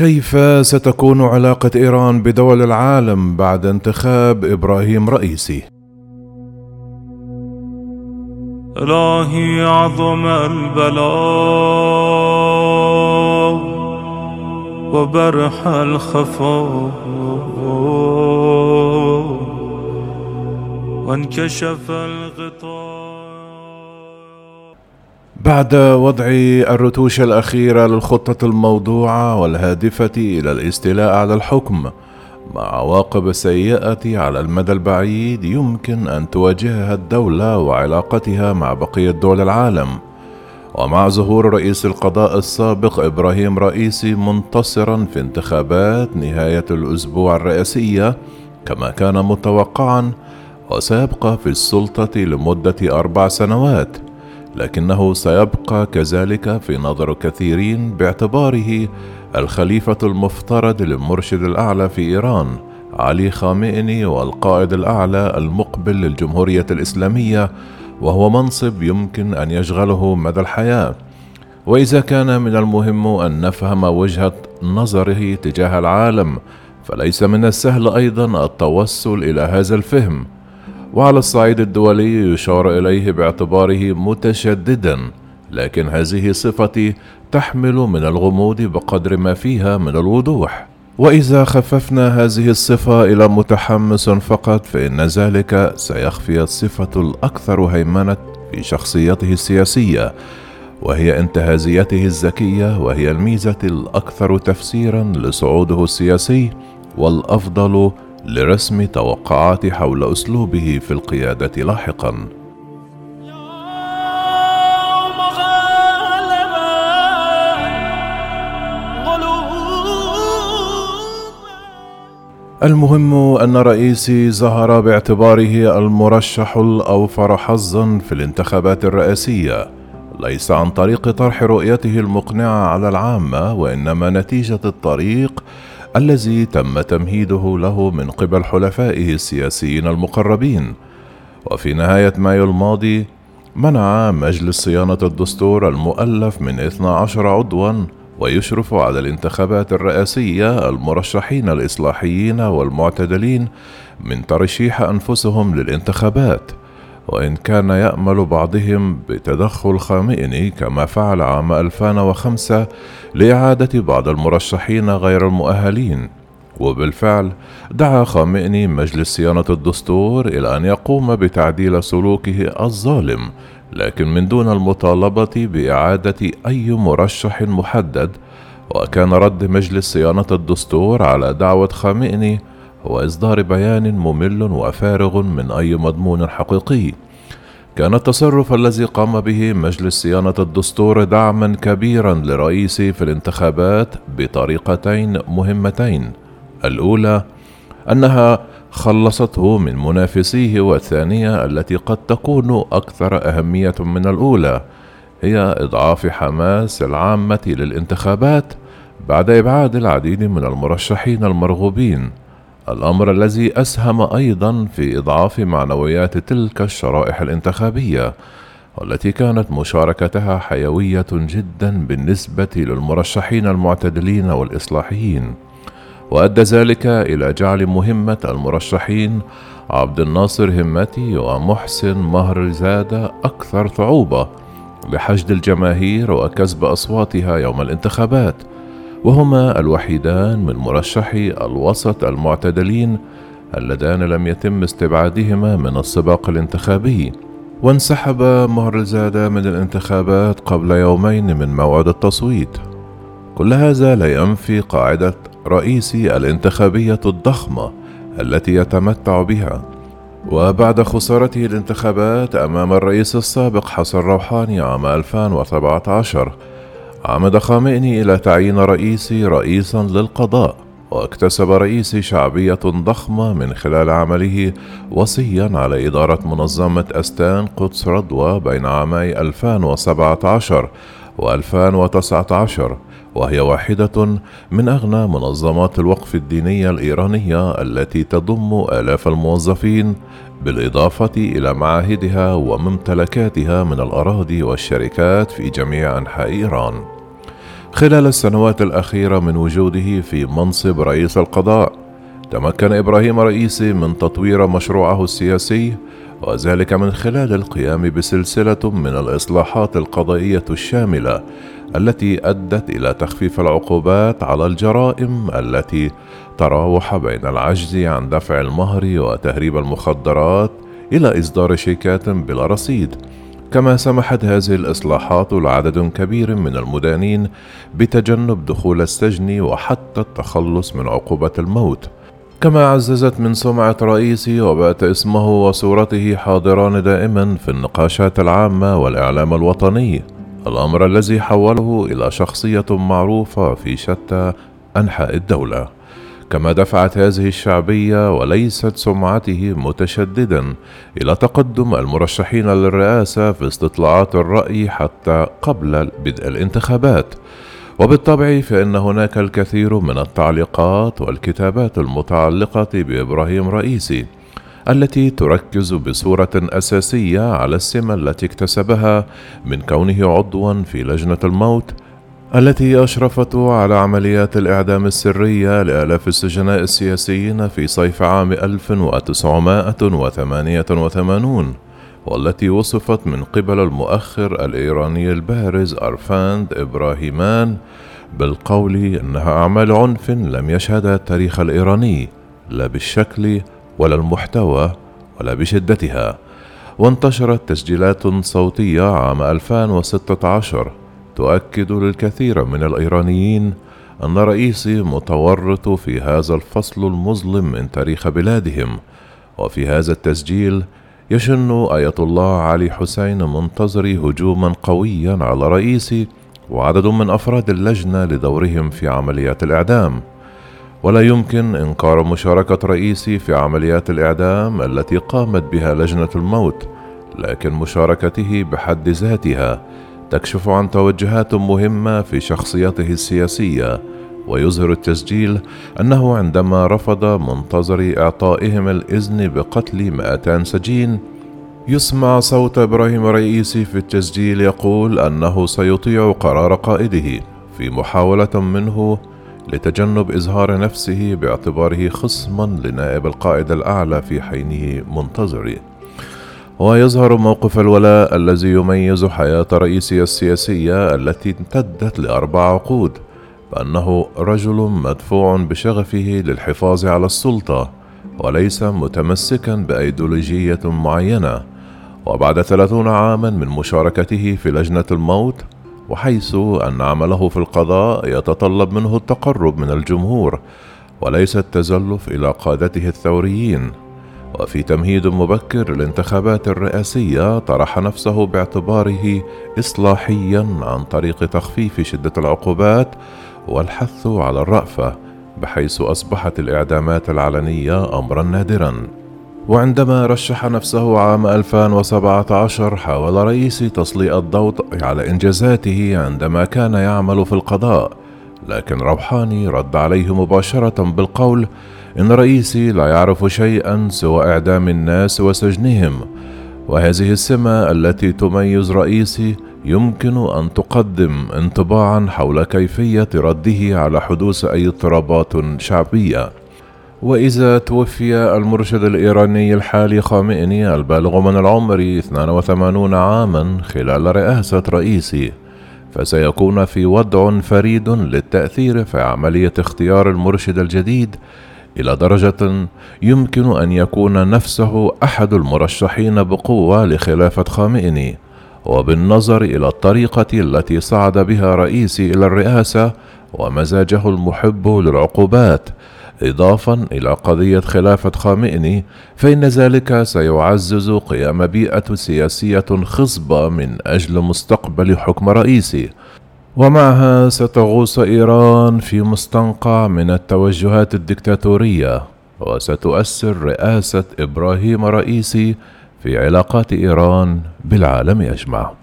كيف ستكون علاقة إيران بدول العالم بعد انتخاب إبراهيم رئيسي؟ إلهي عظم البلاء وبرح الخفاء وانكشف الغطاء بعد وضع الرتوش الأخيرة للخطة الموضوعة والهادفة إلى الاستيلاء على الحكم مع عواقب سيئة على المدى البعيد يمكن أن تواجهها الدولة وعلاقتها مع بقية دول العالم. ومع ظهور رئيس القضاء السابق إبراهيم رئيسي منتصرا في انتخابات نهاية الأسبوع الرئاسية كما كان متوقعا وسيبقى في السلطة لمدة أربع سنوات. لكنه سيبقى كذلك في نظر كثيرين باعتباره الخليفة المفترض للمرشد الأعلى في إيران علي خامئني والقائد الأعلى المقبل للجمهورية الإسلامية وهو منصب يمكن أن يشغله مدى الحياة. وإذا كان من المهم أن نفهم وجهة نظره تجاه العالم فليس من السهل أيضا التوصل إلى هذا الفهم. وعلى الصعيد الدولي يشار إليه باعتباره متشددا لكن هذه صفتي تحمل من الغموض بقدر ما فيها من الوضوح. وإذا خففنا هذه الصفة إلى متحمس فقط فإن ذلك سيخفي الصفة الأكثر هيمنة في شخصيته السياسية وهي انتهازيته الذكية وهي الميزة الأكثر تفسيرا لصعوده السياسي والأفضل لرسم توقعات حول أسلوبه في القيادة لاحقا. المهم أن رئيسي ظهر باعتباره المرشح الأوفر حظا في الانتخابات الرئاسية. ليس عن طريق طرح رؤيته المقنعة على العامة وإنما نتيجة الطريق الذي تم تمهيده له من قبل حلفائه السياسيين المقربين. وفي نهاية مايو الماضي منع مجلس صيانة الدستور المؤلف من 12 عضوا ويشرف على الانتخابات الرئاسية المرشحين الإصلاحيين والمعتدلين من ترشيح أنفسهم للانتخابات. وإن كان يأمل بعضهم بتدخل خامئني كما فعل عام 2005 لإعادة بعض المرشحين غير المؤهلين. وبالفعل دعا خامئني مجلس صيانة الدستور إلى أن يقوم بتعديل سلوكه الظالم لكن من دون المطالبة بإعادة أي مرشح محدد. وكان رد مجلس صيانة الدستور على دعوة خامئني هو إصدار بيان ممل وفارغ من أي مضمون حقيقي. كان التصرف الذي قام به مجلس صيانة الدستور دعما كبيرا لرئيسي في الانتخابات بطريقتين مهمتين. الأولى أنها خلصته من منافسيه والثانية التي قد تكون أكثر أهمية من الأولى هي إضعاف حماس العامة للانتخابات بعد إبعاد العديد من المرشحين المرغوبين. الأمر الذي أسهم أيضا في إضعاف معنويات تلك الشرائح الانتخابية والتي كانت مشاركتها حيوية جدا بالنسبة للمرشحين المعتدلين والإصلاحيين. وأدى ذلك إلى جعل مهمة المرشحين عبد الناصر همتي ومحسن مهر زادة أكثر صعوبة لحشد الجماهير وكسب أصواتها يوم الانتخابات. وهما الوحيدان من مرشحي الوسط المعتدلين اللذان لم يتم استبعادهما من السباق الانتخابي. وانسحب مهرزادة من الانتخابات قبل يومين من موعد التصويت. كل هذا لا ينفي قاعدة رئيسي الانتخابية الضخمة التي يتمتع بها. وبعد خسارته الانتخابات أمام الرئيس السابق حسن روحاني عام 2017 عمد خامئني إلى تعيين رئيسي رئيسا للقضاء واكتسب رئيسي شعبية ضخمة من خلال عمله وصيا على إدارة منظمة أستان قدس رضوى بين عامي 2017 و 2019 وهي واحدة من أغنى منظمات الوقف الدينية الإيرانية التي تضم آلاف الموظفين بالإضافة إلى معاهدها وممتلكاتها من الأراضي والشركات في جميع أنحاء إيران. خلال السنوات الأخيرة من وجوده في منصب رئيس القضاء تمكن إبراهيم رئيسي من تطوير مشروعه السياسي وذلك من خلال القيام بسلسلة من الإصلاحات القضائية الشاملة التي أدت إلى تخفيف العقوبات على الجرائم التي تراوح بين العجز عن دفع المهر وتهريب المخدرات إلى إصدار شيكات بلا رصيد. كما سمحت هذه الإصلاحات لعدد كبير من المدانين بتجنب دخول السجن وحتى التخلص من عقوبة الموت. كما عززت من سمعة رئيسي وبات اسمه وصورته حاضران دائما في النقاشات العامة والإعلام الوطني. الأمر الذي حوله إلى شخصية معروفة في شتى أنحاء الدولة. كما دفعت هذه الشعبية وليست سمعته متشددا إلى تقدم المرشحين للرئاسة في استطلاعات الرأي حتى قبل بدء الانتخابات. وبالطبع فإن هناك الكثير من التعليقات والكتابات المتعلقة بإبراهيم رئيسي. التي تركز بصورة أساسية على السمة التي اكتسبها من كونه عضوا في لجنة الموت التي أشرفت على عمليات الإعدام السرية لآلاف السجناء السياسيين في صيف عام 1988 والتي وصفت من قبل المؤخر الإيراني البارز أرفاند إبراهيمان بالقول إنها أعمال عنف لم يشهدها التاريخ الإيراني لا بالشكل ولا المحتوى ولا بشدتها وانتشرت تسجيلات صوتية عام 2016 تؤكد للكثير من الإيرانيين أن رئيسي متورط في هذا الفصل المظلم من تاريخ بلادهم وفي هذا التسجيل يشن آية الله علي حسين منتظري هجوما قويا على رئيسي وعدد من أفراد اللجنة لدورهم في عمليات الإعدام. ولا يمكن إنكار مشاركة رئيسي في عمليات الإعدام التي قامت بها لجنة الموت لكن مشاركته بحد ذاتها تكشف عن توجهات مهمة في شخصيته السياسية ويظهر التسجيل أنه عندما رفض منتظري إعطائهم الإذن بقتل 200 سجين يسمع صوت إبراهيم رئيسي في التسجيل يقول أنه سيطيع قرار قائده في محاولة منه لتجنب إظهار نفسه باعتباره خصما لنائب القائد الأعلى في حينه منتظري ويظهر موقف الولاء الذي يميز حياة رئيسي السياسية التي امتدت لأربع عقود بأنه رجل مدفوع بشغفه للحفاظ على السلطة وليس متمسكا بأيديولوجية معينة. وبعد ثلاثون عاما من مشاركته في لجنة الموت وحيث أن عمله في القضاء يتطلب منه التقرب من الجمهور وليس التزلف إلى قادته الثوريين. وفي تمهيد مبكر للانتخابات الرئاسية طرح نفسه باعتباره إصلاحيا عن طريق تخفيف شدة العقوبات والحث على الرأفة بحيث أصبحت الإعدامات العلنية أمرا نادرا. وعندما رشح نفسه عام 2017 حاول رئيسي تسليط الضوء على إنجازاته عندما كان يعمل في القضاء لكن روحاني رد عليه مباشرة بالقول إن رئيسي لا يعرف شيئا سوى إعدام الناس وسجنهم وهذه السمة التي تميز رئيسي يمكن أن تقدم انطباعا حول كيفية رده على حدوث أي اضطرابات شعبية. وإذا توفي المرشد الإيراني الحالي خامئني البالغ من العمر 82 عاما خلال رئاسة رئيسي فسيكون في وضع فريد للتأثير في عملية اختيار المرشد الجديد إلى درجة يمكن أن يكون نفسه أحد المرشحين بقوة لخلافة خامئني وبالنظر إلى الطريقة التي صعد بها رئيسي إلى الرئاسة ومزاجه المحب للعقوبات إضافة إلى قضية خلافة خامئني فإن ذلك سيعزز قيام بيئة سياسية خصبة من أجل مستقبل حكم رئيسي ومعها ستغوص إيران في مستنقع من التوجهات الدكتاتورية وستؤثر رئاسة إبراهيم رئيسي في علاقات إيران بالعالم أجمع.